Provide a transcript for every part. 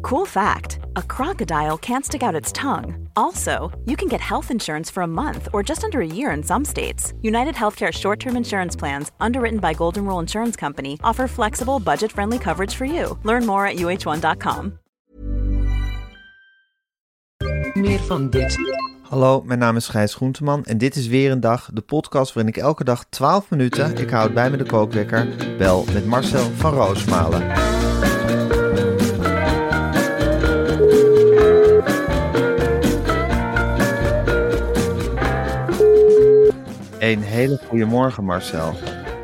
Cool fact a crocodile can't stick out its tongue. Also, you can get health insurance for a month or just under a year in some states. United Healthcare short term insurance plans, underwritten by Golden Rule Insurance Company, offer flexible, budget friendly coverage for you. Learn more at uh1.com. Meer van dit. Hallo, mijn naam is Gijs Groenteman en dit is weer een dag, de podcast waarin ik elke dag 12 minuten, ik houd bij me de kookwekker, bel met Marcel van Roosmalen. Een hele goede morgen Marcel.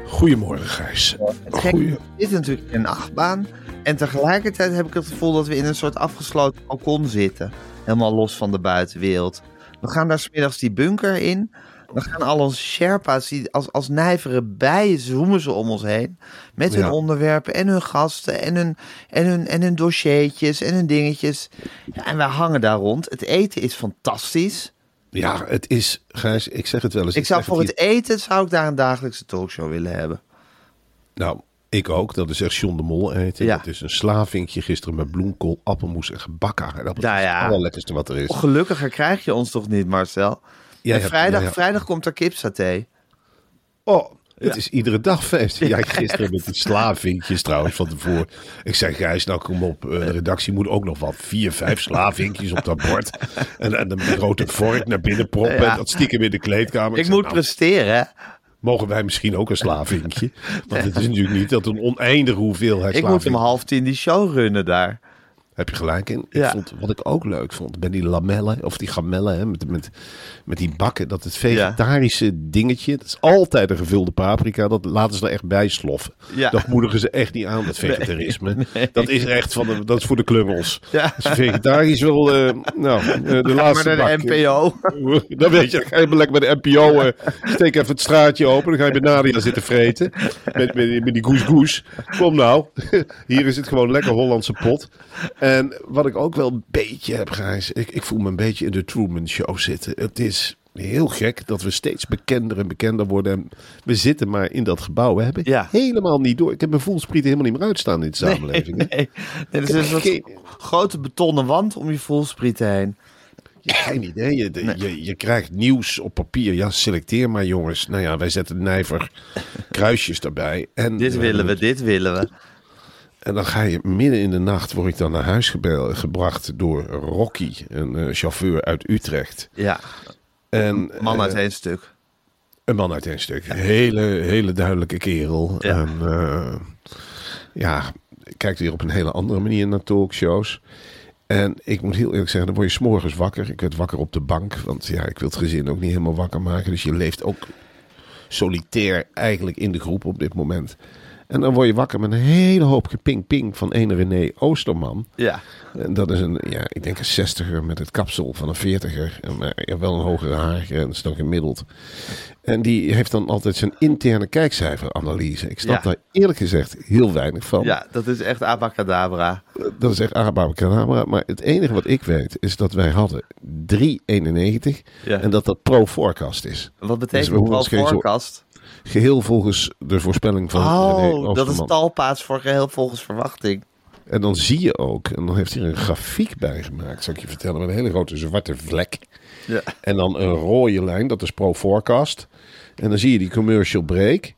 Goedemorgen, Gijs. Het Goeie. is, we zitten natuurlijk in een achtbaan en tegelijkertijd heb ik het gevoel dat we in een soort afgesloten balkon zitten. Helemaal los van de buitenwereld. We gaan daar smiddags die bunker in. Dan gaan al onze Sherpa's, die als, als nijvere bijen zoomen ze om ons heen. Met hun Ja. onderwerpen en hun gasten en hun, en, hun, en hun dossiertjes en hun dingetjes. Ja, en wij hangen daar rond. Het eten is fantastisch. Ja, het is, Gijs, ik zeg het wel eens. Ik zou voor het eten zou ik daar een dagelijkse talkshow willen hebben. Nou, ik ook. Dat is echt John de Mol eten. Ja. Dat is een slavinkje gisteren met bloemkool, appelmoes en gebakken. En dat is Nou ja. het allerlekkerste wat er is. Gelukkiger krijg je ons toch niet, Marcel? Jij En vrijdag, ja. vrijdag komt er kipsaté. Oh, het is iedere dag feest. Ja, gisteren met die slavinkjes trouwens van tevoren. Ik zei, Gijs, nou kom op. eh, De redactie moet ook nog wat. Vier, vijf slavinkjes op dat bord. En, en een grote vork naar binnen proppen. En dat stiekem in de kleedkamer. Ik moet nou, presteren, hè? Mogen wij misschien ook een slavinkje? Want het is natuurlijk niet dat een oneindige hoeveelheid Ik moet om half tien die show runnen daar. Heb je gelijk in. Ja. Ik vond, wat ik ook leuk vond, bij die lamellen, of die gamellen, hè, met, met, met die bakken, dat het vegetarische dingetje, dat is altijd een gevulde paprika, dat laten ze er echt bij sloffen. Ja. Dat moedigen ze echt niet aan, dat vegetarisme. Dat is echt van, de, dat is voor de klungels. Ja. Vegetarisch wil, eh, nou, eh, de Ga laatste maar naar de. NPO. Dan weet je, dan ga je lekker bij de NPO, eh, steek even het straatje open, dan ga je bij Nadia zitten vreten, met, met, met die goes-goes. Kom nou, hier is het gewoon lekker Hollandse pot. En wat ik ook wel een beetje heb, Gijs, ik, ik voel me een beetje in de Truman Show zitten. Het is heel gek dat we steeds bekender en bekender worden. En we zitten maar in dat gebouw. We hebben Ja. helemaal niet door. Ik heb mijn voelsprieten helemaal niet meer uitstaan in de samenleving. Nee, nee, er is een Geen- grote betonnen wand om je voelsprieten heen. Ja, geen idee. Je, je, je krijgt nieuws op papier. Ja, selecteer maar jongens. Nou ja, wij zetten nijver kruisjes erbij. En, Dit eh, willen we, dit willen we. En dan ga je midden in de nacht, word ik dan naar huis gebel- gebracht door Rocky, een eh, chauffeur uit Utrecht. Ja, En, man uit eh, één stuk. Een man uit één stuk. Hele, hele duidelijke kerel. Ja. En eh, ja, kijkt weer op een hele andere manier naar talkshows. En ik moet heel eerlijk zeggen, dan word je s'morgens wakker. Ik werd wakker op de bank, want ja, ik wil het gezin ook niet helemaal wakker maken. Dus je leeft ook solitair eigenlijk in de groep op dit moment. En dan word je wakker met een hele hoop geping-ping van ene René Oosterman. Ja, En dat is een, ja, ik denk een zestiger met het kapsel van een veertiger. Maar ja, wel een hogere haargrens dan gemiddeld. En die heeft dan altijd zijn interne kijkcijferanalyse. Ik snap Ja. daar eerlijk gezegd heel weinig van. ja, dat is echt abacadabra. Dat is echt Arababacadabra. Maar het enige wat ik weet is dat wij hadden 3,91. Ja. En dat dat pro-forecast is. Wat Dus betekent we hoeven pro forecast? Geheel volgens de voorspelling van Oh, dat is talpaats voor geheel volgens verwachting. En dan zie je ook, en dan heeft hij er een grafiek bij gemaakt, zal ik je vertellen, met een hele grote zwarte vlek. Ja. En dan een rode lijn, dat is pro-forecast. En dan zie je die commercial break.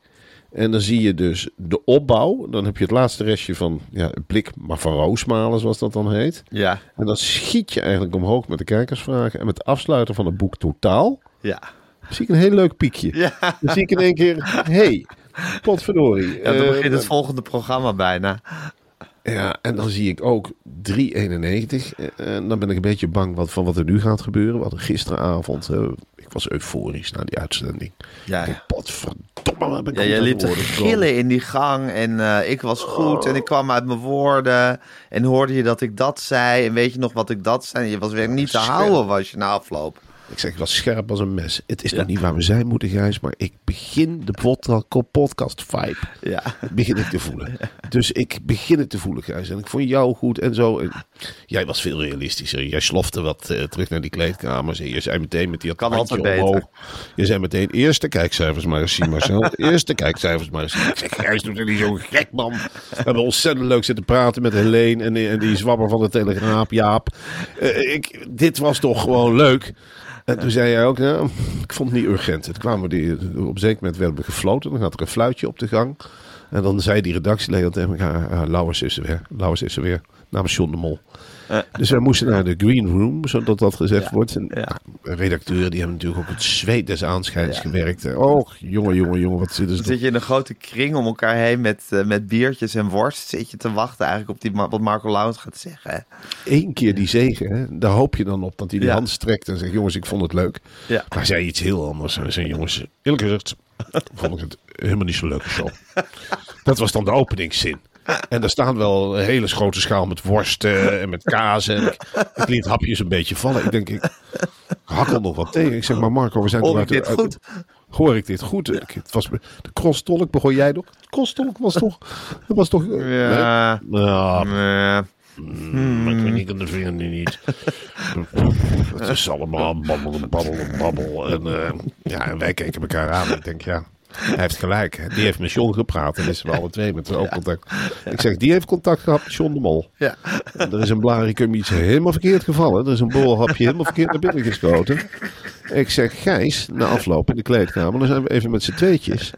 En dan zie je dus de opbouw. Dan heb je het laatste restje van ja, het blik, maar van roosmalen, zoals dat dan heet. Ja, En dan schiet je eigenlijk omhoog met de kijkersvragen. En met het afsluiten van het boek totaal, ja. Zie ik een heel leuk piekje. Ja, Dan zie ik in één keer, hey, potverdorie. ja dan eh, begint het volgende programma bijna. Ja, en dan zie ik ook 3,91. En dan ben ik een beetje bang wat, van wat er nu gaat gebeuren. We hadden gisteravond, eh, ik was euforisch na die uitzending. Ja, ja. Potverdomme, Ja, je goed liep te gillen in die gang en eh, ik was goed en ik kwam uit mijn woorden. En hoorde je dat ik dat zei en weet je nog wat ik dat zei? Je was weer niet te houden was je na afloop. Ik zeg, ik was scherp als een mes. Het is nog niet waar we zijn moeten, Gijs. Maar ik begin de pod- podcast vibe. Ja. begin ik te voelen. Dus ik begin het te voelen, Gijs. En ik vond jou goed en zo. En jij was veel realistischer. Jij slofte wat eh, terug naar die kleedkamers. En je zei meteen met die Kan altijd beter. omhoog. Je zei meteen, eerste kijkcijfers maar eens zien, Marcel. Eerste kijkcijfers maar eens zien. Ik zeg, Gijs, doe er niet zo gek, man. We hebben ontzettend leuk zitten praten met Helene en, die- en die zwabber van de Telegraaf, Jaap. Eh, ik, dit was toch gewoon leuk. En toen zei jij ook, nou, ik vond het niet urgent. Het kwamen die, op een zeker moment werden we gefloten. Dan gaat er een fluitje op de gang. En dan zei die redactieleden tegen elkaar, ah, Lauwers is er weer. Lauwers is er weer. Namens John de Mol. Dus wij moesten naar de green room, zodat dat gezegd Ja, wordt. En, ja. redacteuren die hebben natuurlijk ook het zweet des aanschijns gewerkt. Oh, jongen, jongen, jongen, wat zitten ze zit je in een grote kring om elkaar heen met, eh, met biertjes en worst. Zit je te wachten eigenlijk op die, wat Marco Lauwens gaat zeggen. hè? Eén keer die zegen, hè, daar hoop je dan op dat hij die hand strekt en zegt, jongens, ik vond het leuk. Maar hij zei iets heel anders. Hij zei, jongens, eerlijk gezegd, vond ik het helemaal niet zo'n leuke show. Dat was dan de openingszin. En daar staat wel een hele grote schaal met worsten en met kaas. En ik, ik liet hapjes een beetje vallen. Ik denk, ik hakkel nog wat tegen. Ik zeg, maar Marco, we zijn Hoor ik dit uit- goed? Hoor ik dit goed? Ik, het was, de crosstolk begon jij nog? De crosstolk was toch... Dat was toch... Ja. Nee? Ja, Eh, maar ik weet niet, vinden die niet. Het is allemaal babbel, babbel, babbel. En, eh, ja, en wij keken elkaar aan. Ik denk, ja, hij heeft gelijk. Die heeft met John gepraat. En is we alle twee met ook contact. Ik zeg, die heeft contact gehad met John de Mol. ja. En er is een blaricum iets helemaal verkeerd gevallen. Er is een borrelhapje helemaal verkeerd naar binnen geschoten. Ik zeg, Gijs, na afloop in de kleedkamer, dan zijn we even met z'n tweetjes.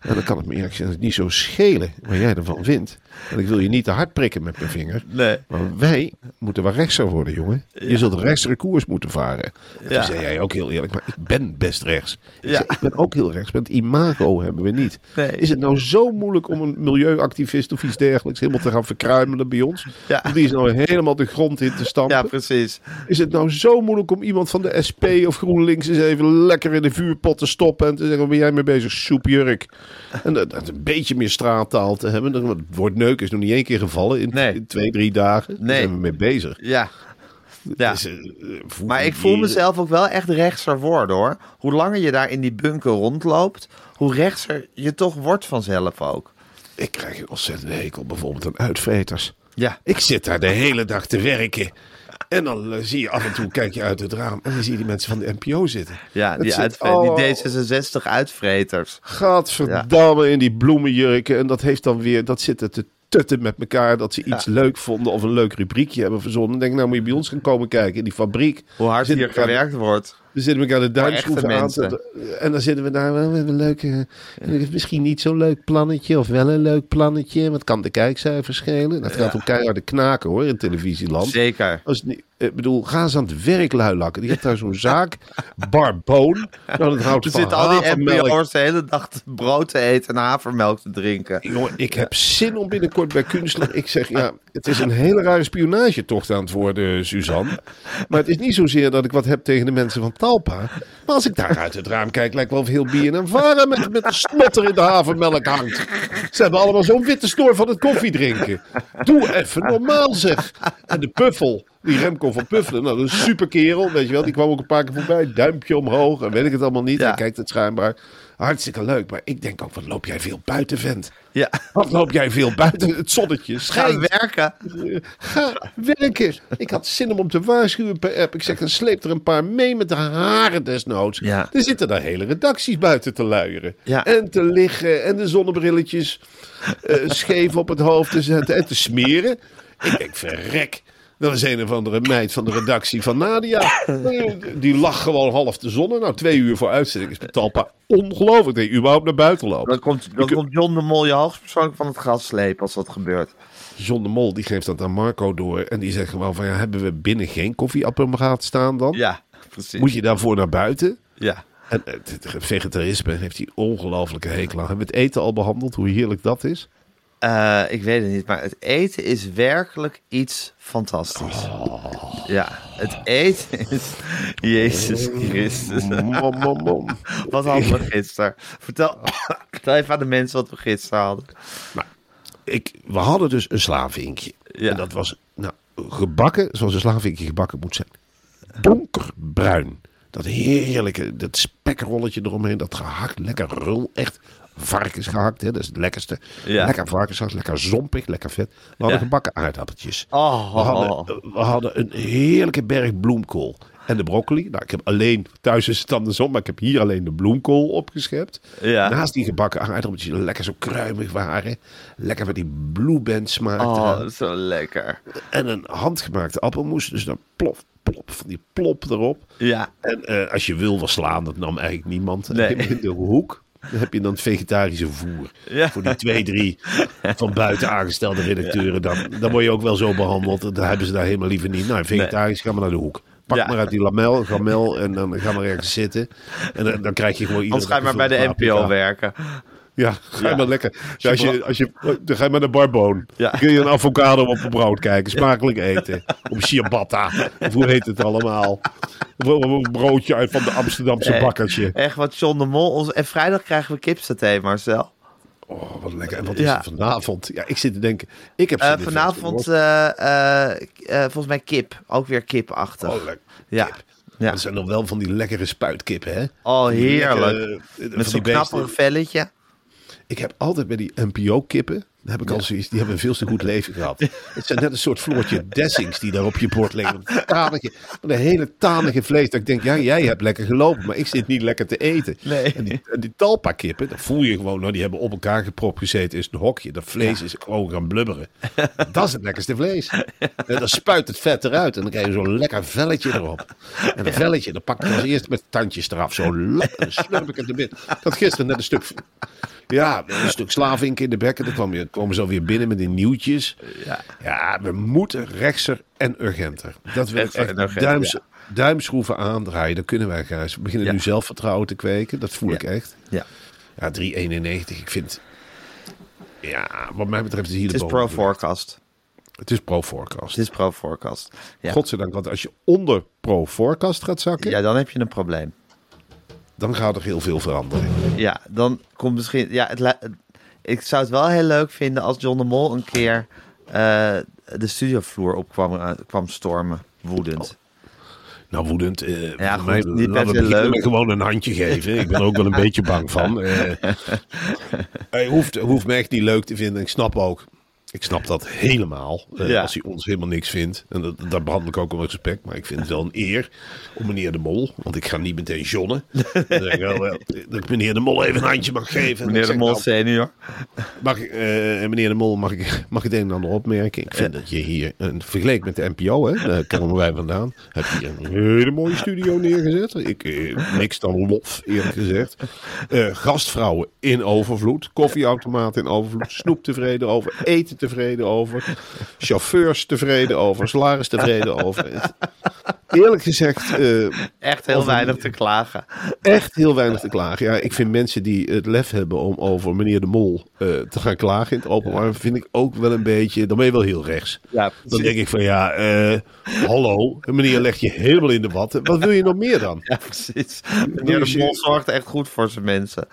En dan kan het me eerlijk gezegd niet zo schelen wat jij ervan vindt. En ik wil je niet te hard prikken met mijn vinger. Nee. Maar wij moeten wel rechtser worden, jongen. Je zult rechtsere koers moeten varen. En Ja. Toen zei jij ook heel eerlijk, maar ik ben best rechts. Ik, Ja. zei, ik ben ook heel rechts, het imago hebben we niet. Nee. Is het nou zo moeilijk om een milieuactivist of iets dergelijks helemaal te gaan verkruimelen bij ons? Ja. Die is nou helemaal de grond in te stampen? ja, precies. Is het nou zo moeilijk om iemand van de SP of GroenLinks eens even lekker in de vuurpot te stoppen en te zeggen, waar ben jij mee bezig, soepjurk? En dat, dat een beetje meer straattaal te hebben. Het woord neuk is nog niet één keer gevallen in, Nee. in twee, drie dagen. Daar Nee. zijn we mee bezig. Ja. ja. Dus, eh, Maar ik voel mezelf ook wel echt rechtser worden hoor. Hoe langer je daar in die bunker rondloopt, hoe rechtser je toch wordt vanzelf ook. Ik krijg een ontzettende hekel bijvoorbeeld aan uitvreters. Ja. Ik zit daar de hele dag te werken. En dan eh, zie je af en toe, kijk je uit het raam en dan zie je die mensen van de NPO zitten. Ja, die, zit- oh, die D66 uitvreters. Gadverdamme in die bloemenjurken. En dat heeft dan weer, dat zitten te tutten met elkaar. Dat ze iets leuk vonden of een leuk rubriekje hebben verzonnen. Dan denk ik, nou moet je bij ons gaan komen kijken in die fabriek. Hoe hard hier gewerkt wordt. We zitten elkaar de duimschroeven aan te... En dan zitten we daar wel met een leuke... Misschien niet zo'n leuk plannetje of wel een leuk plannetje. Wat kan de kijkcijfers schelen? Dat gaat om keiharde knaken hoor in televisieland. Zeker. Als ik bedoel, ga eens aan het werk luilakken. Die heeft daar zo'n zaak, Barboon. Nou, dat houdt Er zitten al die. NPO'ers de hele dag brood te eten en havermelk te drinken. Jongen, ik heb zin om binnenkort bij Kunstler. Ik zeg, ja, het is een hele rare spionagetocht aan het worden, Suzanne. Maar het is niet zozeer dat ik wat heb tegen de mensen van Talpa. Maar als ik daar uit het raam kijk, lijkt wel of heel bier en varen met, met de snotter in de havermelk hangt. Ze hebben allemaal zo'n witte snor van het koffiedrinken. Doe even normaal, zeg. En de puffel, die Remco van Puffelen, nou, dat is een super kerel, weet je wel. Die kwam ook een paar keer voorbij, duimpje omhoog en weet ik het allemaal niet. Ja. Hij kijkt het schijnbaar. Hartstikke leuk, maar ik denk ook, wat loop jij veel buiten, vent. Ja, Wat loop jij veel buiten het zonnetje? Schijnt. werken. Ga werken. Ik had zin om hem te waarschuwen per app. Ik zeg, dan sleep er een paar mee met de haren desnoods. Ja. Er zitten daar hele redacties buiten te luieren. Ja. En te liggen en de zonnebrilletjes eh, scheef op het hoofd te zetten en te smeren. Ik denk, verrek. Dat is een of andere meid van de redactie van Nadia. Die lag gewoon half de zon. Nou, twee uur voor uitzending is met Talpa ongelooflijk dat je überhaupt naar buiten loopt. Dan komt, dan komt John de Mol je hoogstpersoonlijk van het gas slepen als dat gebeurt. John de Mol die geeft dat aan Marco door. En die zegt gewoon van ja, hebben we binnen geen koffieapparaat staan dan? Ja, precies. Moet je daarvoor naar buiten? Ja. En het, het vegetarisme heeft hij ongelooflijke hekel aan. Hebben we het eten al behandeld, hoe heerlijk dat is? Eh, ik weet het niet, maar het eten is werkelijk iets fantastisch. Ja, het eten is... Jezus Christus. Mom, mom, mom. Wat hadden we gisteren? Vertel, vertel even aan de mensen wat we gisteren hadden. Ik, we hadden dus een slavinkje. Ja. En dat was nou, gebakken zoals een slavinkje gebakken moet zijn. Donkerbruin. Dat heerlijke, dat spekrolletje eromheen, dat gehakt, lekker rul. Echt varkensgehakt, hè, dat is het lekkerste. Ja. Lekker varkensgehakt, lekker zompig, lekker vet. We hadden Ja. gebakken aardappeltjes. Oh, We hadden, we hadden een heerlijke berg bloemkool. En de broccoli. Nou, ik heb alleen, thuis is het andersom, maar ik heb hier alleen de bloemkool opgeschept. Ja. Naast die gebakken aardappeltjes die lekker zo kruimig waren. Lekker met die blueband smaak. oh, zo lekker. En een handgemaakte appelmoes. Dus dan plop, plop, van die plop erop. Ja, En eh, als je wilde slaan, dat nam eigenlijk niemand. Nee. in de hoek. Dan heb je dan het vegetarische voer. Ja. Voor die twee, drie van buiten aangestelde redacteuren. Dan, dan word je ook wel zo behandeld. Dan hebben ze daar helemaal liever niet. Nou, vegetarisch, ga maar naar de hoek. Pak Ja. maar uit die lamel, gamel en dan ga maar ergens zitten. En dan, dan krijg je gewoon iedere anders ga je maar bij de NPO werken. Ja, ga Ja. maar lekker. Ja, als je, als je, dan ga je maar naar Barboon. Ja. Kun je een avocado op een brood kijken. Smakelijk eten. Op ciabatta. Of hoe heet het allemaal? Of een broodje uit van de Amsterdamse Eh, bakkertje. Echt wat John de Mol. Ons, en vrijdag krijgen we kipsaté, Marcel. Oh, wat lekker. En wat is Ja. het vanavond? Ja, ik zit te denken. Ik heb Eh, vanavond eh, volgens mij kip. Ook weer kipachtig. Oh, lekker. ja. Kip. ja. Dat zijn nog wel van die lekkere spuitkippen, hè? Oh, heerlijk. lekkere, Met zo'n knapperig velletje. Ik heb altijd bij die NPO-kippen, daar heb ik al zoiets, die hebben een veel te goed leven gehad. Het zijn net een soort Floortje Dessings die daar op je bord liggen. Een tanige, een hele tanige vlees. Dat ik denk, ja, jij hebt lekker gelopen, maar ik zit niet lekker te eten. Nee. En die, en die talpa-kippen, dat voel je gewoon, nou, die hebben op elkaar gepropt gezeten in een hokje. Dat vlees is gewoon gaan blubberen. Dat is het lekkerste vlees. En dan spuit het vet eruit en dan krijg je zo'n lekker velletje erop. En dat velletje, dan pak ik als eerst met tandjes eraf. Zo lap, en dan slurp ik het er binnen. Ik had gisteren net een stuk ja, een stuk slavink in de bekken. Dan kwam je, komen ze alweer binnen met die nieuwtjes. Ja. Ja, we moeten rechtser en urgenter. Dat wil ik echt urgenter, duims, ja. duimschroeven aandraaien. Dat kunnen wij, Gijs. We beginnen Ja. nu zelfvertrouwen te kweken. Dat voel ik echt. Ja. Ja, 3,91. Ik vind... Ja, wat mij betreft is hier Het de is bodem. pro-forecast. Het is pro-forecast. Het is pro-forecast. Ja. Godzijdank, want als je onder pro-forecast gaat zakken... ja, dan heb je een probleem. dan gaat er heel veel veranderen. Ja, dan komt misschien... Ja, het, ik zou het wel heel leuk vinden als John de Mol een keer eh, de studiovloer op kwam, eh, kwam stormen. Woedend. Nou, woedend. eh Ja, mij, goed, niet beginnen leuk. gewoon een handje geven. Ik ben er ook wel een beetje bang van. Hij hoeft, hoeft me echt niet leuk te vinden. Ik snap ook. Ik snap dat helemaal. eh, Ja. Als hij ons helemaal niks vindt. En dat, daar behandel ik ook met respect. Maar ik vind het wel een eer om meneer de Mol. Want ik ga niet meteen jonnen. Dan ik wel, wel, dat ik meneer de Mol even een handje mag geven. En Meneer de Mol nou, senior. Mag ik, eh, meneer de Mol, mag ik, mag ik het een en ander opmerken? Ik vind dat je hier, uh, vergeleken met de NPO, hè, daar komen wij vandaan, heb je hier een hele mooie studio neergezet. Ik, eh, niks dan lof, eerlijk gezegd. Gastvrouwen in overvloed, koffieautomaat in overvloed, snoep tevreden over, eten tevreden over, chauffeurs tevreden over, salaris tevreden over. Eerlijk gezegd, eh, Echt heel Over- weinig te klagen. echt heel weinig te klagen. Ja, ik vind mensen die het lef hebben om over meneer de Mol eh, te gaan klagen in het openbaar, vind ik ook wel een beetje, dan ben je wel heel rechts. Ja, Dan denk ik van ja, eh, hallo, meneer legt je helemaal in de watten. Wat wil je nog meer dan? Ja, precies. Meneer de Mol zorgt echt goed voor zijn mensen.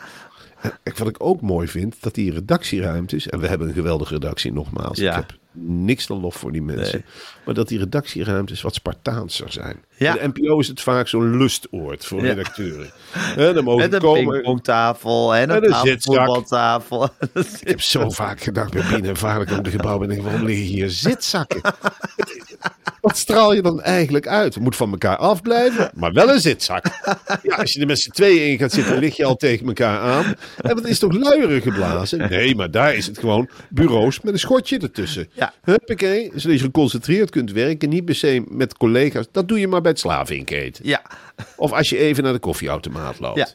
En wat ik ook mooi vind, dat die redactieruimtes, en we hebben een geweldige redactie nogmaals, Ja. ik heb niks dan lof voor die mensen, Nee. maar dat die redactieruimtes wat Spartaanser zijn. Ja. In de NPO is het vaak zo'n lustoord voor Ja. redacteuren. Hè, dan mogen Met een komen, pingpongtafel en En een zitzak. tafelvoetbaltafel. Ik heb zo vaak gedacht bij binnen en vaarlijk om de gebouw ben ik, waarom liggen hier zitzakken? Wat straal je dan eigenlijk uit? Het moet van elkaar afblijven, maar wel een zitzak. Ja, als je er met z'n tweeën in gaat zitten, lig je al tegen elkaar aan. En dat is toch luieren geblazen? Nee, maar daar is het gewoon bureaus met een schotje ertussen. Ja. Huppakee, zodat je geconcentreerd kunt werken. Niet per se met collega's. Dat doe je maar bij het slavinketen. Ja, Of als je even naar de koffieautomaat loopt. Ja.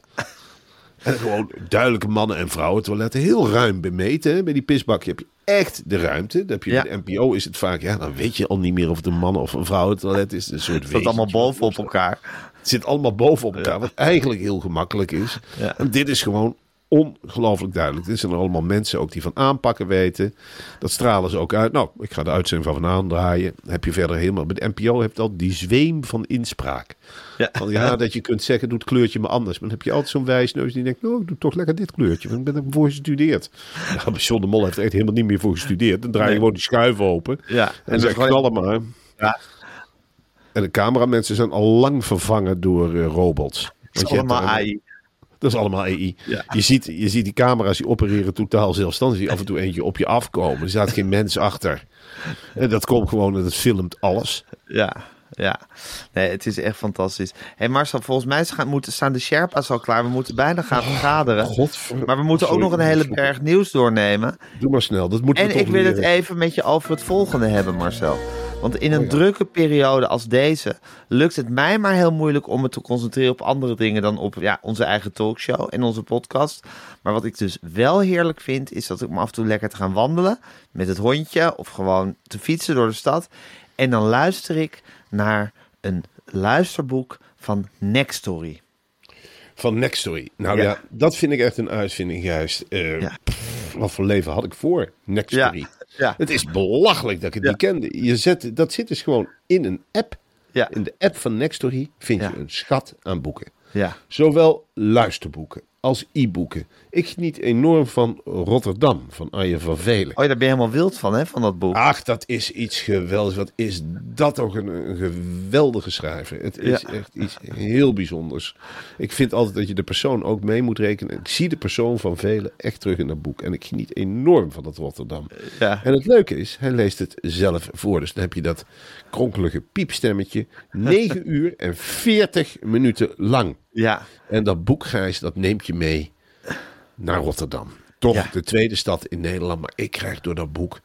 En gewoon duidelijke mannen- en vrouwentoiletten. Heel ruim bemeten. hè. Bij die pisbakje heb je echt de ruimte. Dat heb je Ja. De NPO is het vaak... Ja, dan weet je al niet meer of het een mannen- of een vrouwentoilet is. Een soort het staat allemaal bovenop elkaar. Het zit allemaal bovenop elkaar. Wat eigenlijk heel gemakkelijk is. En dit is gewoon ongelooflijk duidelijk. Dit zijn er allemaal mensen ook die van aanpakken weten. Dat stralen ze ook uit. Nou, ik ga de uitzending van vanavond draaien. Heb je verder helemaal... Bij de NPO hebt al die zweem van inspraak. Ja. Van ja, dat je kunt zeggen, doe het kleurtje maar anders. Maar dan heb je altijd zo'n wijsneus die denkt, nou, ik doe toch lekker dit kleurtje. Want ik ben er voor gestudeerd. Ja, maar John de Mol heeft er echt helemaal niet meer voor gestudeerd. Dan draai je Nee. gewoon die schuif open. Ja, En en dan zeg knallen maar. Ja. En de cameramensen zijn al lang vervangen door eh, robots. is je hebt allemaal AI. Dat is allemaal AI. Ja. Je, ziet, je ziet die camera's die opereren totaal zelfstandig. Die af en toe eentje op je afkomen. Er staat geen mens achter. En dat komt gewoon en dat filmt alles. Ja, ja. Nee, het is echt fantastisch. Hé hey Marcel, volgens mij gaan, moeten, staan de Sherpa's al klaar. We moeten bijna gaan vergaderen. Godver... Maar we moeten ook nog een hele berg nieuws doornemen. Doe maar snel, dat moeten En we ik wil het even met je over het volgende hebben, Marcel. Want in een Oh ja. drukke periode als deze lukt het mij maar heel moeilijk om me te concentreren op andere dingen dan op ja, onze eigen talkshow en onze podcast. Maar wat ik dus wel heerlijk vind, is dat ik me af en toe lekker te gaan wandelen met het hondje of gewoon te fietsen door de stad. En dan luister ik naar een luisterboek van Nextory. Van Nextory. Nou Ja. ja. dat vind ik echt een uitvinding juist. Eh, Ja. pff, wat voor leven had ik voor Nextory? Ja. Ja. Het is belachelijk dat ik het Ja. niet kende. Je zet, dat zit dus gewoon in een app. Ja. In de app van Nextory vind je een schat aan boeken. Ja. Zowel luisterboeken als e-boeken. Ik geniet enorm van Rotterdam, van Arjen van Velen. Oh ja, daar ben je helemaal wild van, hè, van dat boek. Ach, dat is iets geweldigs. Wat is dat toch een, een geweldige schrijver. Het is Ja. echt iets heel bijzonders. Ik vind altijd dat je de persoon ook mee moet rekenen. Ik zie de persoon van velen echt terug in dat boek. En ik geniet enorm van dat Rotterdam. Ja. En het leuke is, hij leest het zelf voor. Dus dan heb je dat kronkelige piepstemmetje. 9 uur en 40 minuten lang. Ja. En dat boek, Gijs, dat neemt je mee naar Rotterdam. Toch Ja. de tweede stad in Nederland. Maar ik krijg door dat boek,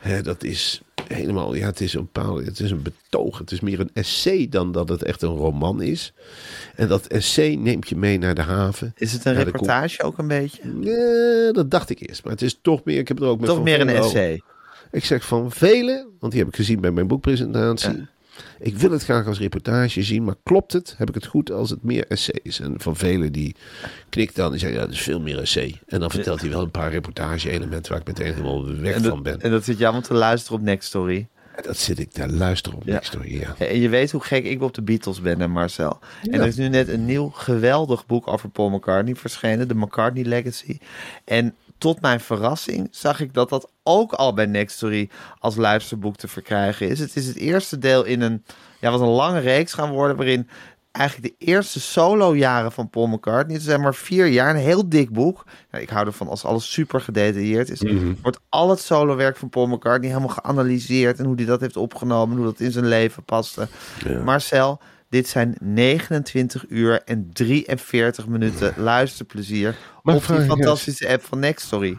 hè, dat is helemaal, ja, het is een bepaalde, het is een betoog. Het is meer een essay dan dat het echt een roman is. En dat essay neemt je mee naar de haven. Is het een reportage ook een beetje? Ja, dat dacht ik eerst. Maar het is toch meer, ik heb er ook met Toch meer een essay. ik zeg van velen, want die heb ik gezien bij mijn boekpresentatie. Ik wil het graag als reportage zien, maar klopt het? Heb ik het goed als het meer essay is? En van velen die knikt dan en zegt, ja, dat is veel meer essay. En dan vertelt hij wel een paar reportage-elementen waar ik meteen helemaal weg van ben. en dat zit je allemaal te luisteren op Next Story. En dat zit ik te luisteren op Ja. Next Story, ja. En je weet hoe gek ik op de Beatles ben, hè Marcel. En er is nu net een nieuw geweldig boek over Paul McCartney verschenen. De McCartney Legacy. En tot mijn verrassing zag ik dat dat ook al bij Nextory als luisterboek te verkrijgen is. Het is het eerste deel in een, ja, wat een lange reeks gaan worden... waarin eigenlijk de eerste solo-jaren van Paul McCartney... het zijn maar vier jaar, een heel dik boek. Nou, ik hou ervan als alles super gedetailleerd is. Wordt al het solowerk van Paul McCartney helemaal geanalyseerd... en hoe hij dat heeft opgenomen, hoe dat in zijn leven paste. Marcel, dit zijn 29 uur en 43 minuten luisterplezier... Maar op die fantastische app van Nextory.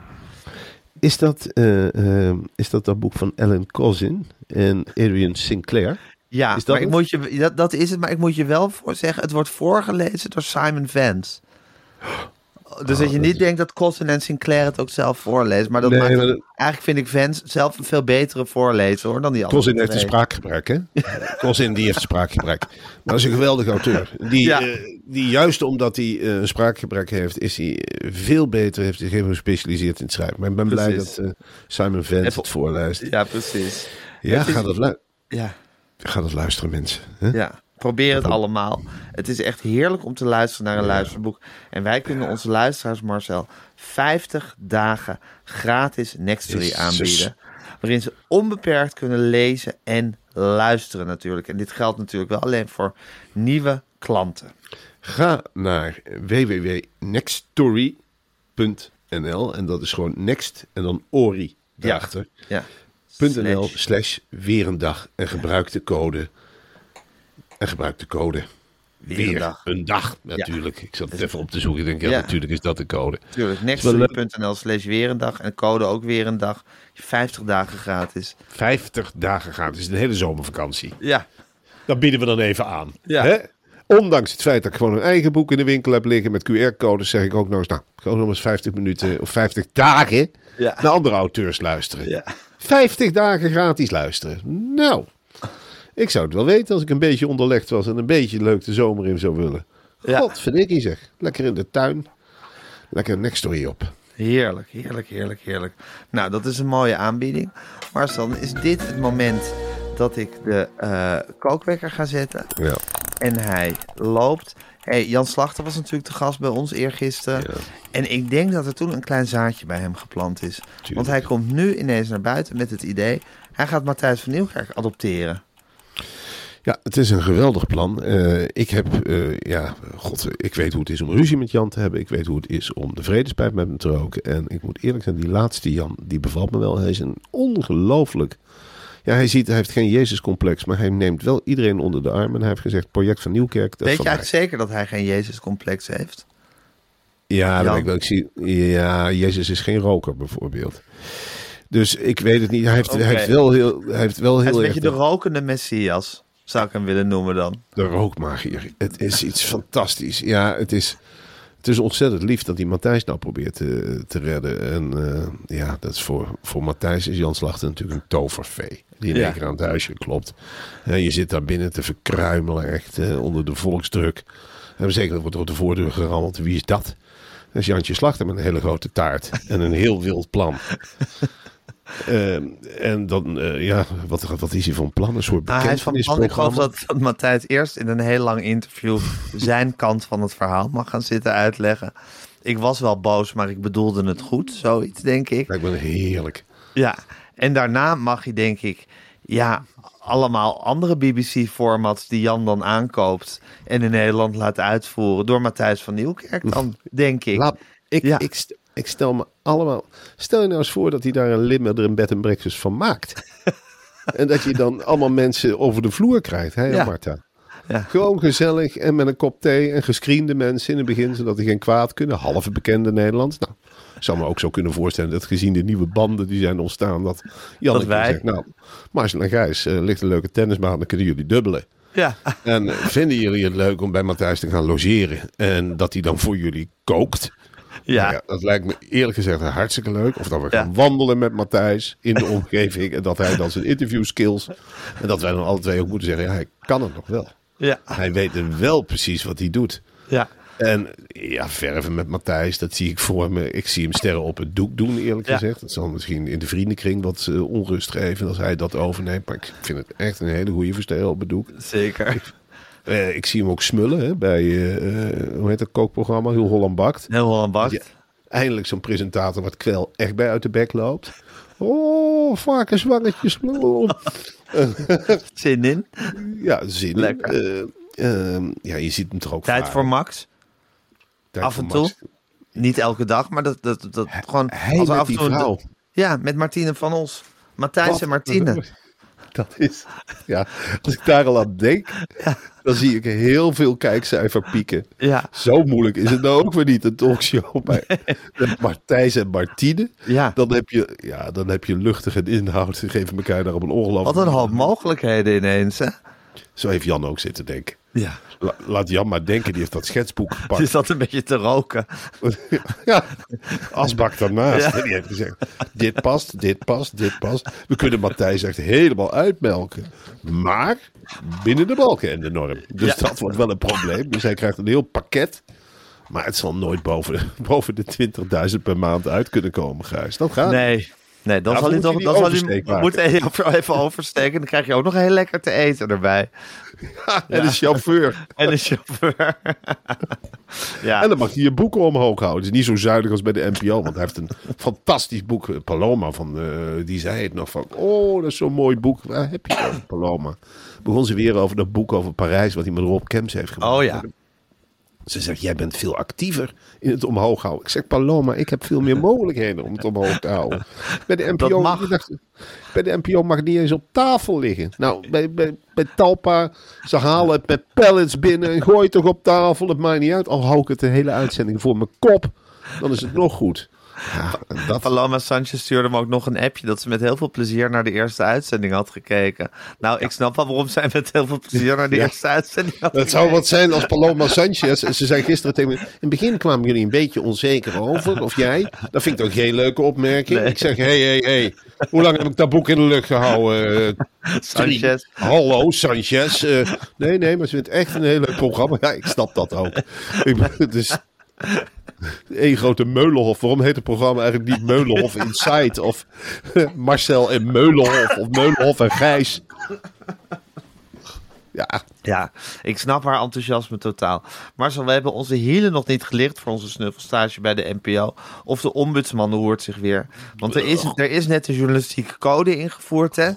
Is dat, eh, eh, is dat dat boek van Ellen Cousin en Adrian Sinclair? Ja, Is dat maar ik het? moet je, dat, dat is het. Maar ik moet je wel voor zeggen, het wordt voorgelezen door Simon Vance. Dus dat je niet denkt dat Cousin en Sinclair het ook zelf voorlezen. Maar dat Nee, maakt maar het- dat- eigenlijk vind ik Vance zelf een veel betere voorlezer hoor, dan die andere Cousin heeft een spraakgebrek, hè? Cousin die heeft spraakgebrek. Maar dat is een geweldige auteur. Die, Ja. eh, die juist omdat hij eh, een spraakgebrek heeft, is hij eh, veel beter, heeft helemaal gespecialiseerd in het schrijven. Maar ik ben blij dat Simon Even- het voorleest. Ja, precies. Ja, ga dat, lu- Ja, ga dat luisteren, mensen. hè? ja. Probeer het allemaal. Het is echt heerlijk om te luisteren naar een luisterboek. En wij kunnen onze luisteraars, Marcel, 50 dagen gratis Nextory aanbieden. Waarin ze onbeperkt kunnen lezen en luisteren natuurlijk. En dit geldt natuurlijk wel alleen voor nieuwe klanten. Ga naar www.nextstory.nl en dat is gewoon next en dan ori daarachter. Ja. .nl Slash. slash weer een dag en gebruik de code. En gebruik de code. Weer een dag. een dag, natuurlijk. Ik zat het even op te zoeken. Ik denk, ja, Ja. natuurlijk is dat de code. Tuurlijk, nextory.nl slash weer een dag. En code ook weer een dag. 50 dagen gratis. 50 dagen gaan. Het is een hele zomervakantie. Ja, Dat bieden we dan even aan. Ja. Hè? Ondanks het feit dat ik gewoon een eigen boek in de winkel heb liggen met QR-codes, zeg ik ook nog eens, nou, gewoon nog eens 50 minuten of 50 dagen Ja. naar andere auteurs luisteren. Ja. 50 dagen gratis luisteren. Nou, ik zou het wel weten als ik een beetje onderlegd was en een beetje leuk de zomer in zou willen. Ja. God, verdikkie zeg. Lekker in de tuin. lekker nekstory op. Heerlijk, heerlijk, heerlijk, heerlijk. Nou, dat is een mooie aanbieding. Maar dan is dit het moment dat ik de eh, kookwekker ga zetten. Ja. En hij loopt. Hey, Jan Slachter was natuurlijk de gast bij ons eergisteren. Ja. En ik denk dat er toen een klein zaadje bij hem geplant is. Want hij komt nu ineens naar buiten met het idee... hij gaat Matthijs van Nieuwkerk adopteren. Ja, het is een geweldig plan. Eh, ik heb, eh, ja, god, ik weet hoe het is om ruzie met Jan te hebben. Ik weet hoe het is om de vredespijp met hem te roken. En ik moet eerlijk zijn, die laatste Jan, die bevalt me wel. Hij is een ongelooflijk... Ja, hij ziet, hij heeft geen Jezus-complex, maar hij neemt wel iedereen onder de arm. En hij heeft gezegd, project van Nieuwkerk, dat is Weet je mij. eigenlijk zeker dat hij geen Jezus-complex heeft? Ja, dat ik wel. Ik zie, ja, Jezus is geen roker bijvoorbeeld. Dus ik weet het niet. Hij heeft, hij heeft wel heel, hij heeft wel Hij is heel een erg beetje de rokende Messias, zou ik hem willen noemen dan. de rookmagier. Het is iets fantastisch. Ja, het is, het is ontzettend lief dat hij Matthijs nou probeert te, te redden. En eh, ja, dat is voor, voor Matthijs is Jan Slachter natuurlijk een tovervee. Die in Ja. één keer aan het huisje klopt. En je zit daar binnen te verkruimelen, echt eh, onder de volksdruk. En zeker, er wordt door de voordeur gerammeld. Wie is dat? Dat is Jantje Slachter met een hele grote taart. En een heel wild plan. Ehm, en dan, eh, ja, wat, wat is hij van plan? Een soort Nou, hij is van plan, ik geloof dat, dat Matthijs eerst in een heel lang interview zijn kant van het verhaal mag gaan zitten uitleggen. Ik was wel boos, maar ik bedoelde het goed, zoiets denk ik. Lijkt me heerlijk. Ja, en daarna mag hij denk ik, ja, allemaal andere BBC-formats die Jan dan aankoopt en in Nederland laat uitvoeren door Matthijs van Nieuwkerk dan, denk ik. Laat, ik, Ja. ik, ik stel me allemaal. Stel je nou eens voor dat hij daar een limmer er een bed en breakfast van maakt. en dat je dan allemaal mensen over de vloer krijgt, hè, Ja. Marta? Ja. Gewoon gezellig en met een kop thee en gescreende mensen in het begin, zodat die geen kwaad kunnen. Halve bekende Nederlands. Nou, ik zou me ook zo kunnen voorstellen dat gezien de nieuwe banden die zijn ontstaan, dat wij- zegt, nou, Marcel en Gijs, eh, ligt een leuke tennisbaan, dan kunnen jullie dubbelen. Ja, En eh, vinden jullie het leuk om bij Matthijs te gaan logeren en dat hij dan voor jullie kookt? Ja. Nou ja, dat lijkt me eerlijk gezegd hartstikke leuk. Of dat we Ja. gaan wandelen met Matthijs in de omgeving. En dat hij dan zijn interview skills. En dat wij dan alle twee ook moeten zeggen: ja, hij kan het nog wel. ja, Hij weet wel precies wat hij doet. ja. En ja, verven met Matthijs, dat zie ik voor me. Ik zie hem sterren op het doek doen, eerlijk Ja. gezegd. Dat zal misschien in de vriendenkring wat eh, onrust geven als hij dat overneemt. Maar ik vind het echt een hele goede versterren op het doek. Zeker. Eh, ik zie hem ook smullen hè, bij, eh, hoe heet dat kookprogramma? Heel Holland Bakt. Heel Holland bakt. Ja. Eindelijk zo'n presentator wat kwel echt bij uit de bek loopt. Oh, varkenswangetjes. Zin in. ja, zin. in. Lekker. Eh, ehm, ja, je ziet hem toch ook Tijd varen. voor Max. Tijd af voor en toe. Max. Niet elke dag, maar dat, dat, dat gewoon... Hij als af en die toe- vrouw. Ja, met Martine van Os. Matthijs en Martine. Dat is, ja, als ik daar al aan denk, dan zie ik heel veel kijkcijfer pieken. Ja, Zo moeilijk is het nou ook weer niet, een talkshow bij met Martijs en Martine. ja. Dan heb je, ja, dan heb je luchtige inhoud. Ze geven elkaar daar op een ongelooflijk... Wat een hoop mogelijkheden ineens, hè? Zo heeft Jan ook zitten denken. Ja. La- laat Jan maar denken, die heeft dat schetsboek Die gepakt. zat een beetje te roken. ja, asbak daarnaast. Ja. Die heeft gezegd, dit past, dit past, dit past. We kunnen Matthijs echt helemaal uitmelken. Maar binnen de balken en de norm. Dus Ja. dat wordt wel een probleem. Dus hij krijgt een heel pakket. Maar het zal nooit boven, boven de 20.000 per maand uit kunnen komen, Gijs. Dat gaat. Nee. Nee, dan Ja, zal hij toch dan zal hij moet even, oversteken. Dan krijg je ook nog heel lekker te eten erbij. En de chauffeur. En een chauffeur. ja. En dan mag hij je boeken omhoog houden. Het is niet zo zuinig als bij de NPO. Want hij heeft een fantastisch boek. eh, Paloma, van, eh, die zei het nog van... Oh, dat is zo'n mooi boek. Waar heb je over, Paloma? Begon ze weer over dat boek over Parijs... wat hij met Rob Kemps heeft gemaakt. Oh ja. Ze zegt, jij bent veel actiever in het omhoog houden. Ik zeg, Paloma, ik heb veel meer mogelijkheden om het omhoog te houden. Bij de NPO, mag. dacht, bij de NPO mag het niet eens op tafel liggen. Nou, bij, bij, bij Talpa, ze halen het met pallets binnen en gooi het toch op tafel. Het maakt niet uit. Al hou ik het de hele uitzending voor mijn kop, dan is het nog goed. Ja, dat, Paloma Sanchez stuurde me ook nog een appje dat ze met heel veel plezier naar de eerste uitzending had gekeken. Nou, ik snap wel waarom zij met heel veel plezier naar de Ja. eerste uitzending had Het zou wat zijn als Paloma Sanchez. Ze zei gisteren tegen me. In het begin kwamen jullie een beetje onzeker over. Of jij. Dat vind ik toch geen leuke opmerking. Nee. Ik zeg: hé, hé, hé. Hoe lang heb ik dat boek in de lucht gehouden? Eh, Sanchez. Hallo, Sanchez. Eh, nee, nee, maar ze vindt echt een heel leuk programma. Ja, ik snap dat ook. Ik, dus, Eén grote Meulenhof. Waarom heet het programma eigenlijk niet Meulenhof Inside? Of Marcel en Meulenhof. Of Meulenhof en Gijs. Ja, Ja, ik snap haar enthousiasme totaal. Marcel, we hebben onze hielen nog niet gelicht voor onze snuffelstage bij de NPO. Of de ombudsman hoort zich weer. Want er is, er is net een journalistieke code ingevoerd, hè?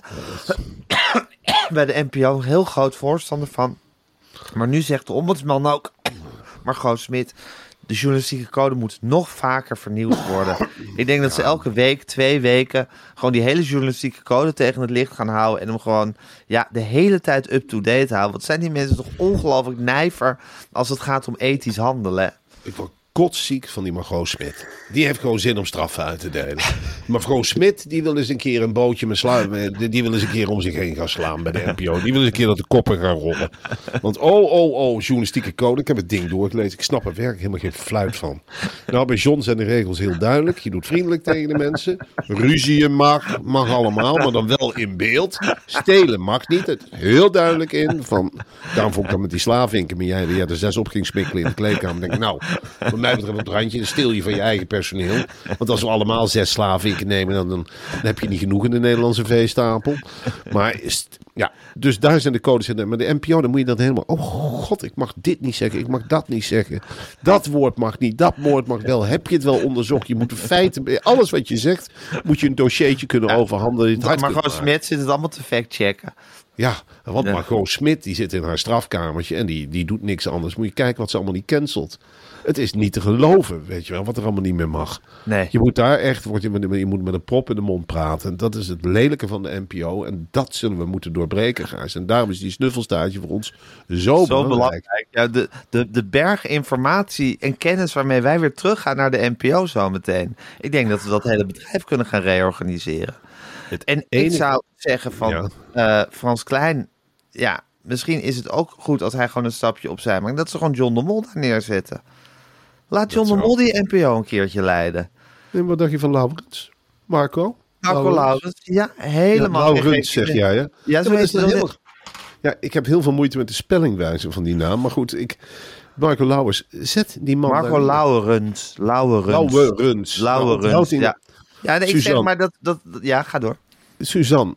bij de NPO, heel groot voorstander van. Maar nu zegt de ombudsman ook, Margot Smit, de journalistieke code moet nog vaker vernieuwd worden. Ik denk dat ze elke week, twee weken, gewoon die hele journalistieke code tegen het licht gaan houden. En hem gewoon ja, de hele tijd up-to-date houden. Wat zijn die mensen toch ongelooflijk nijver als het gaat om ethisch handelen. ik word kotsziek van die Margot Smit. Die heeft gewoon zin om straffen uit te delen. Margot Smit, die wil eens een keer een bootje met sla... Die wil eens een keer om zich heen gaan slaan bij de NPO. Die wil eens een keer dat de koppen gaan rollen. Want oh, oh, oh, journalistieke code. Ik heb het ding doorgelezen. Ik snap er werkelijk helemaal geen fluit van. Nou, bij John zijn de regels heel duidelijk. Je doet vriendelijk tegen de mensen. Ruzieën mag, mag allemaal, maar dan wel in beeld. Stelen mag niet. Het heel duidelijk in. Van, daarom vond ik dat met die slavinken. Maar jij die er zes op ging smikkelen in de kleedkamer. denk ik, nou, wat mij betreft op het randje. Dan stil je van je eigen personeel. Want als we allemaal zes slavinken nemen, dan, dan, dan heb je niet genoeg in de Nederlandse veestapel. Maar ja, dus daar zijn de codes in. Maar de NPO, dan moet je dat helemaal. Oh god, ik mag dit niet zeggen. Ik mag dat niet zeggen. Dat woord mag niet. Dat woord mag wel. Heb je het wel onderzocht? Je moet de feiten. Alles wat je zegt, moet je een dossiertje kunnen overhandelen. Margot kunnen Smit zit het allemaal te fact-checken. ja, want. Margot Smit die zit in haar strafkamertje en die, die doet niks anders. Moet je kijken wat ze allemaal niet cancelt. Het is niet te geloven, weet je wel, wat er allemaal niet meer mag. Nee. Je moet daar echt, word je, met- je moet met een prop in de mond praten. Dat is het lelijke van de NPO en dat zullen we moeten doorbreken, Gijs. En daarom is die snuffelstage voor ons zo, Zo belangrijk. belangrijk. Ja, de, de, de berg informatie en kennis waarmee wij weer teruggaan naar de NPO zo meteen. Ik denk dat we dat hele bedrijf kunnen gaan reorganiseren. en ik zou zeggen van Ja. eh, Frans Klein, ja, misschien is het ook goed als hij gewoon een stapje opzij maakt. Dat ze gewoon John de Mol daar neerzetten. Laat John de Mol die NPO een keertje leiden. En wat dacht je van Laurens? Marco? Marco Laurens, ja, Ja, helemaal. Laurens zeg jij, hè? Ja, zo maar is het. heel- Ja, ik heb heel veel moeite met de spellingwijze van die naam. Maar goed, ik, Marco Lauwers, zet die man... Marco Laurens. Laurens. Laurens, Houdt in- ja. Ja, nee, ik zeg maar dat, dat... Ja, ga door. Suzanne,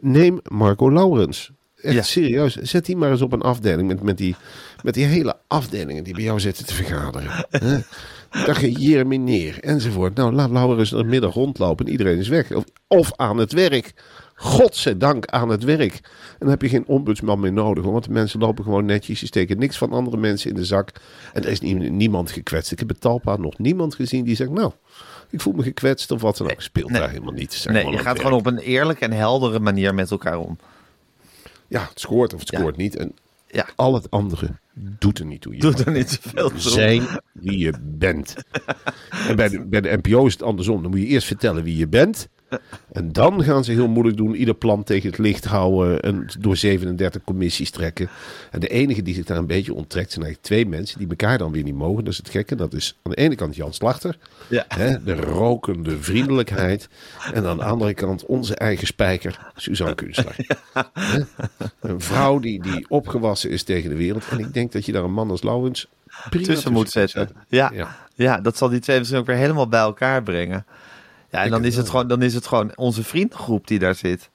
neem Marco Laurens. Echt Ja. serieus. Zet die maar eens op een afdeling met, met, die, met die hele afdelingen die bij jou zitten te vergaderen. Hè? Dan ga je hiermee neer enzovoort. Nou, laat Laurens in de middag rondlopen en iedereen is weg. Of, of aan het werk. Godzijdank aan het werk. En dan heb je geen ombudsman meer nodig. Want de mensen lopen gewoon netjes. Die steken niks van andere mensen in de zak. En er is nie- niemand gekwetst. Ik heb Talpa nog niemand gezien die zegt... Nou, ik voel me gekwetst of wat dan ook. Speelt nee. daar helemaal niet. Ze Nee, je gaat het gewoon op een eerlijke en heldere manier met elkaar om. Ja, het scoort of het scoort niet. En Ja, al het andere doet er niet toe. Je doe mag er niet zoveel toe. zijn wie je bent. en bij de, bij de NPO is het andersom. Dan moet je eerst vertellen wie je bent. En dan gaan ze heel moeilijk doen. Ieder plan tegen het licht houden. En door 37 commissies trekken. En de enige die zich daar een beetje onttrekt zijn eigenlijk twee mensen. Die elkaar dan weer niet mogen. Dat is het gekke. Dat is aan de ene kant Jan Slachter. Ja. Hè, de rokende vriendelijkheid. En aan de andere kant onze eigen spijker. Suzanne Kunstler. Een vrouw die, die opgewassen is tegen de wereld. En ik denk dat je daar een man als Laurens prima tussen moet zetten. Ja. Ja. Ja. dat zal die twee misschien ook weer helemaal bij elkaar brengen. Ja, en dan is, het gewoon, dan is het gewoon onze vriendengroep die daar zit.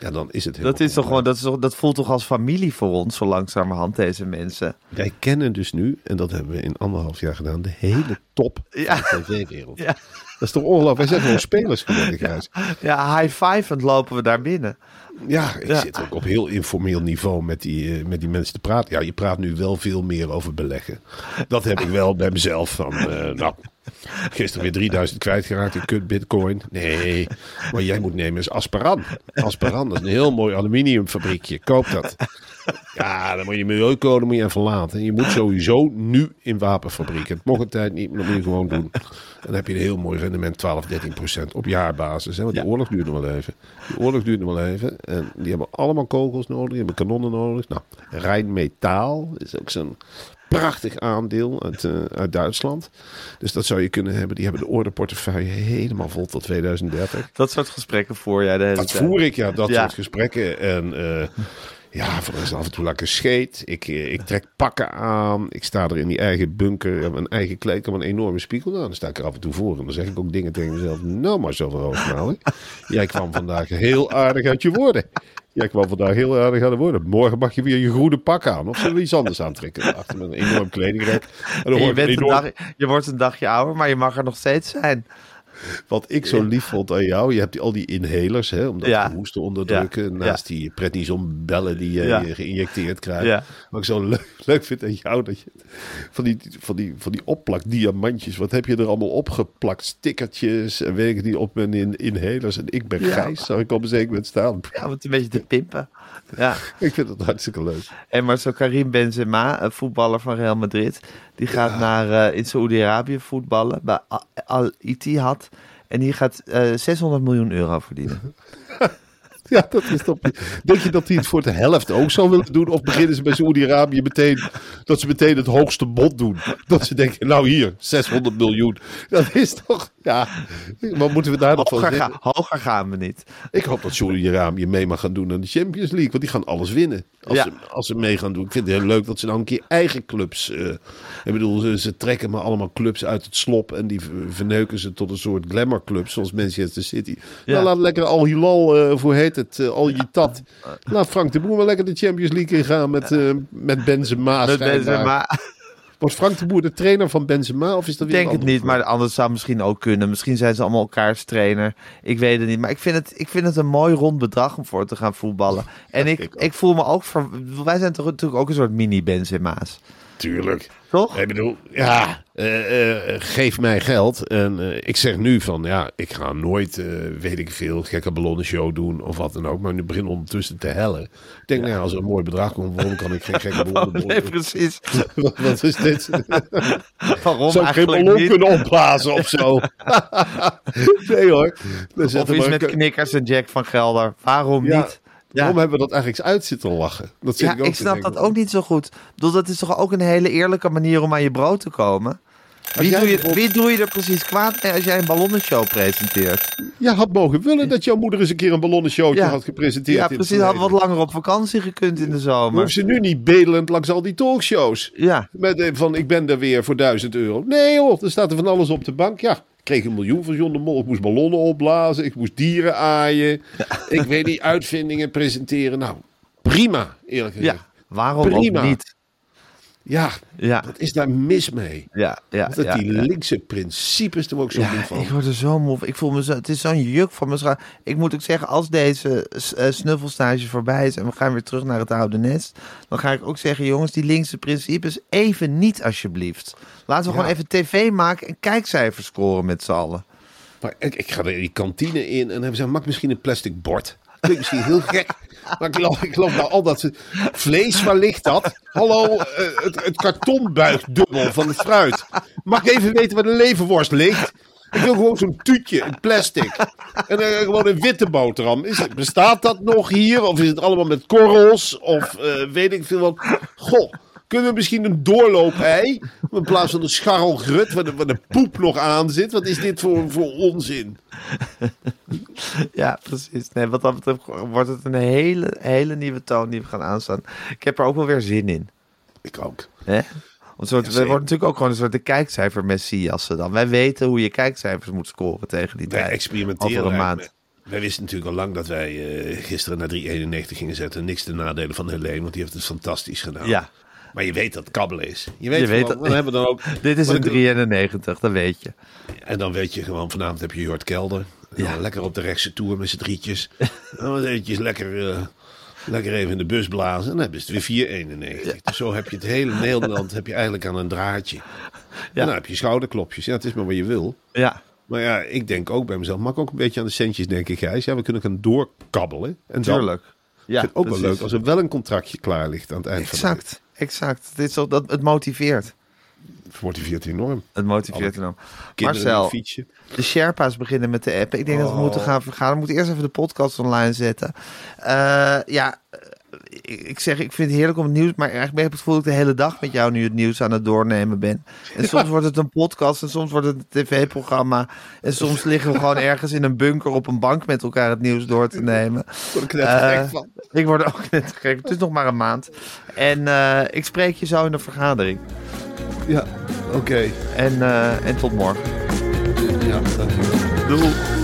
Ja, dan is het heel Dat, is toch gewoon, dat, is toch, dat voelt toch als familie voor ons, zo langzamerhand, deze mensen. Wij kennen dus nu, en dat hebben we in anderhalf jaar gedaan, de hele top Ja. van de tv-wereld. Ja, Dat is toch ongelooflijk? Wij zijn gewoon spelers geworden, Gijs. ja high-fivend lopen we daar binnen. Ja, ik Ja. zit ook op heel informeel niveau met die, eh, met die mensen te praten. Ja, je praat nu wel veel meer over beleggen. Dat heb ik wel bij mezelf. Van, eh, nou, gisteren weer 3000 kwijtgeraakt in kut bitcoin. Nee, maar jij moet nemen is Asparan. Asparan, dat is een heel mooi aluminiumfabriekje. Koop dat. Ja, dan moet je milieucode moet je even laten. En je moet sowieso nu in wapenfabrieken. Het mocht een tijd niet, maar dat moet je gewoon doen. En dan heb je een heel mooi rendement, 12, 13 procent op jaarbasis. Hè? Want die Ja. oorlog duurde wel even. Die oorlog duurde wel even. En die hebben allemaal kogels nodig, die hebben kanonnen nodig. Nou, Rijnmetaal is ook zo'n prachtig aandeel uit, eh, uit Duitsland. Dus dat zou je kunnen hebben. Die hebben de orderportefeuille helemaal vol tot 2030. Dat soort gesprekken voor jij de hele Dat tijd. voer ik, ja, dat Ja. soort gesprekken. En eh, Ja, voor rest af en toe lekker scheet. Ik, eh, ik trek pakken aan. Ik sta er in die eigen bunker. Heb een eigen kleedkamer, een enorme spiegel. Nou, dan sta ik er af en toe voor. En dan zeg ik ook dingen tegen mezelf. Nou, maar zo Roosmalen. Jij kwam vandaag heel aardig uit je woorden. Jij kwam vandaag heel aardig uit de woorden. Morgen mag je weer je groene pak aan. Of zullen we iets anders aantrekken? Achter met een enorm kledingrek. En dan je, bent een dag, je wordt een dagje ouder, maar je mag er nog steeds zijn. Wat ik zo lief vond aan jou, je hebt al die inhalers, hè, om dat Ja. gehoest te onderdrukken. Ja. Naast die prednison-bellen die je, Ja. je geïnjecteerd krijgt. Ja. Wat ik zo leuk, leuk vind aan jou, dat je van die, van die, van die opplakdiamantjes, wat heb je er allemaal opgeplakt? Stickertjes en weet ik niet op mijn in, inhalers. En ik ben. Gijs, zag ik op een zeker moment staan. Ja, het een beetje te pimpen. Ja. Ik vind het hartstikke leuk. En maar zo Karim Benzema, een voetballer van Real Madrid, die gaat naar eh, in Saoedi-Arabië voetballen bij Al- Al Ittihad. En die gaat eh 600 miljoen euro verdienen. Ja, dat is toch. Denk je dat hij het voor de helft ook zou willen doen? Of beginnen ze bij Saoedi-Arabië meteen dat ze meteen het hoogste bod doen? Dat ze denken, nou hier, 600 miljoen. Dat is toch. Ja, wat moeten we daar nog van Hoger, zeggen? ga- hoger gaan we niet. Ik hoop dat Saoedi-Arabië mee mag gaan doen aan de Champions League. Want die gaan alles winnen. Als, Ja. ze, als ze mee gaan doen. Ik vind het heel leuk dat ze nou een keer eigen clubs. eh, ik bedoel, ze, ze trekken maar allemaal clubs uit het slop. En die ver- verneuken ze tot een soort glamour club. Zoals Manchester City. Ja. Nou, laat lekker Al Hilal, eh voor heet het, eh, Al Yitat. Laat Frank de Boer maar lekker de Champions League ingaan met, eh met Benzema. Met. Benzema. Wordt Frank de Boer de trainer van Benzema? Of is dat Ik weer denk het niet, maar anders zou misschien ook kunnen. Misschien zijn ze allemaal elkaars trainer. Ik weet het niet. Maar ik vind het, ik vind het een mooi rond bedrag om voor te gaan voetballen. En ik, ik voel me ook... Wij zijn toch natuurlijk ook een soort mini-Benzema's. Tuurlijk. Toch? Ik bedoel, ja, eh, eh, geef mij geld. En eh, ik zeg nu van, ja, ik ga nooit, weet ik veel, gekke ballonnenshow doen of wat dan ook. Maar nu begin ondertussen te hellen. Ik denk, nou als er een mooi bedrag komt, waarom kan ik geen gekke ballon Nee, precies. wat, wat is dit? Waarom Zou ik geen ballon niet? kunnen opblazen of zo? nee hoor. Dan Of iets met knikkers en Jack van Gelder. Waarom Ja, niet? Waarom hebben we dat eigenlijk uit zitten lachen? Dat zit Ja, ik ook ik snap dat ook niet zo goed. Bedoel, dat is toch ook een hele eerlijke manier om aan je brood te komen? Wie jij doe, je, wie doe je er precies kwaad mee als jij een ballonnenshow presenteert? Je had mogen willen dat jouw moeder eens een keer een ballonnenshowtje Ja. had gepresenteerd. Ja, precies. Hadden we wat langer op vakantie gekund in de zomer. hoeft ze nu niet bedelend langs al die talkshows. Ja, Met eh, van ik ben er weer voor 1000 euro. Nee hoor, er staat er van alles op de bank. Ja, kreeg een miljoen van John de Mol. Ik moest ballonnen opblazen. Ik moest dieren aaien. Ik weet niet, uitvindingen presenteren. Nou, prima eerlijk gezegd. ja. waarom Prima. ook niet? Ja, Ja, wat is daar mis mee? ja, ja. Dat ja, die ja. linkse principes er ook zo moe van. ik word er zo moe van. Ik voel me zo, het is zo'n juk van mijn schouder. Ik moet ook zeggen, als deze eh, snuffelstage voorbij is en we gaan weer terug naar het oude nest, dan ga ik ook zeggen, jongens, die linkse principes even niet alsjeblieft. Laten we gewoon even tv maken en kijkcijfers scoren met z'n allen. Maar ik, ik ga er die kantine in en dan hebben ze maak misschien een plastic bord. Klinkt misschien heel gek. Maar ik loop, nou al dat vlees, waar ligt dat? Hallo, eh, het, het van het fruit. Mag ik even weten waar de leverworst ligt? Ik wil gewoon zo'n tuutje, een plastic. En eh, gewoon een witte boterham. Is bestaat dat nog hier? Of is het allemaal met korrels? Of eh, weet ik veel wat? Goh, kunnen we misschien een doorloop-ei? In plaats van een scharrelgrut waar de, waar de poep nog aan zit. Wat is dit voor, voor onzin? Ja, precies. Nee, wat dat betreft wordt het een hele, hele nieuwe toon die we gaan aanstaan. Ik heb er ook wel weer zin in. Ik ook. Hè? Een soort, we worden natuurlijk ook gewoon een soort de kijkcijfer messiassen dan. Wij weten hoe je kijkcijfers moet scoren tegen die Wij tijd. experimenteren Over een eigenlijk maand. met- Wij wisten natuurlijk al lang dat wij eh, gisteren naar 391 gingen zetten. Niks te nadelen van Helene, want die heeft het fantastisch gedaan. Ja, Maar je weet dat het kabbelen is. Je weet, Je weet gewoon, dat- we hebben dan ook. dit is een dan- 93, dat weet je. En dan weet je gewoon, vanavond heb je Jort Kelder. Ja. Ja. Lekker op de rechtse tour met z'n drietjes. dan eventjes lekker, eh, lekker even in de bus blazen. En dan is het weer 491. Dus zo heb je het hele Nederland heb je eigenlijk aan een draadje. En dan heb je schouderklopjes. Ja, het is maar wat je wil. Ja, Maar ja, ik denk ook bij mezelf. Mag ik ook een beetje aan de centjes denken, Gijs? Ja, we kunnen gaan doorkabbelen. En dan, tuurlijk. Ja, ik vind het ook precies. wel leuk als er wel een contractje klaar ligt aan het eind van de Exact. Dit is zo, dat, het motiveert. Het motiveert enorm. Het motiveert enorm. Marcel, de Sherpa's beginnen met de app. Ik denk dat we Oh. moeten gaan vergaderen. We moeten eerst even de podcast online zetten. Eh, ja, ik, zeg, ik vind het heerlijk om het nieuws, maar eigenlijk heb ik het gevoel dat ik de hele dag met jou nu het nieuws aan het doornemen ben. En soms wordt het een podcast en soms wordt het een tv-programma. En soms liggen we gewoon ergens in een bunker op een bank met elkaar het nieuws door te nemen. Word ik er net gek Eh, van. Ik word er ook net gek. Het is nog maar een maand. En eh, ik spreek je zo in de vergadering. Ja, oké. En, eh, en tot morgen. Ja, dank je. Doei. Doei.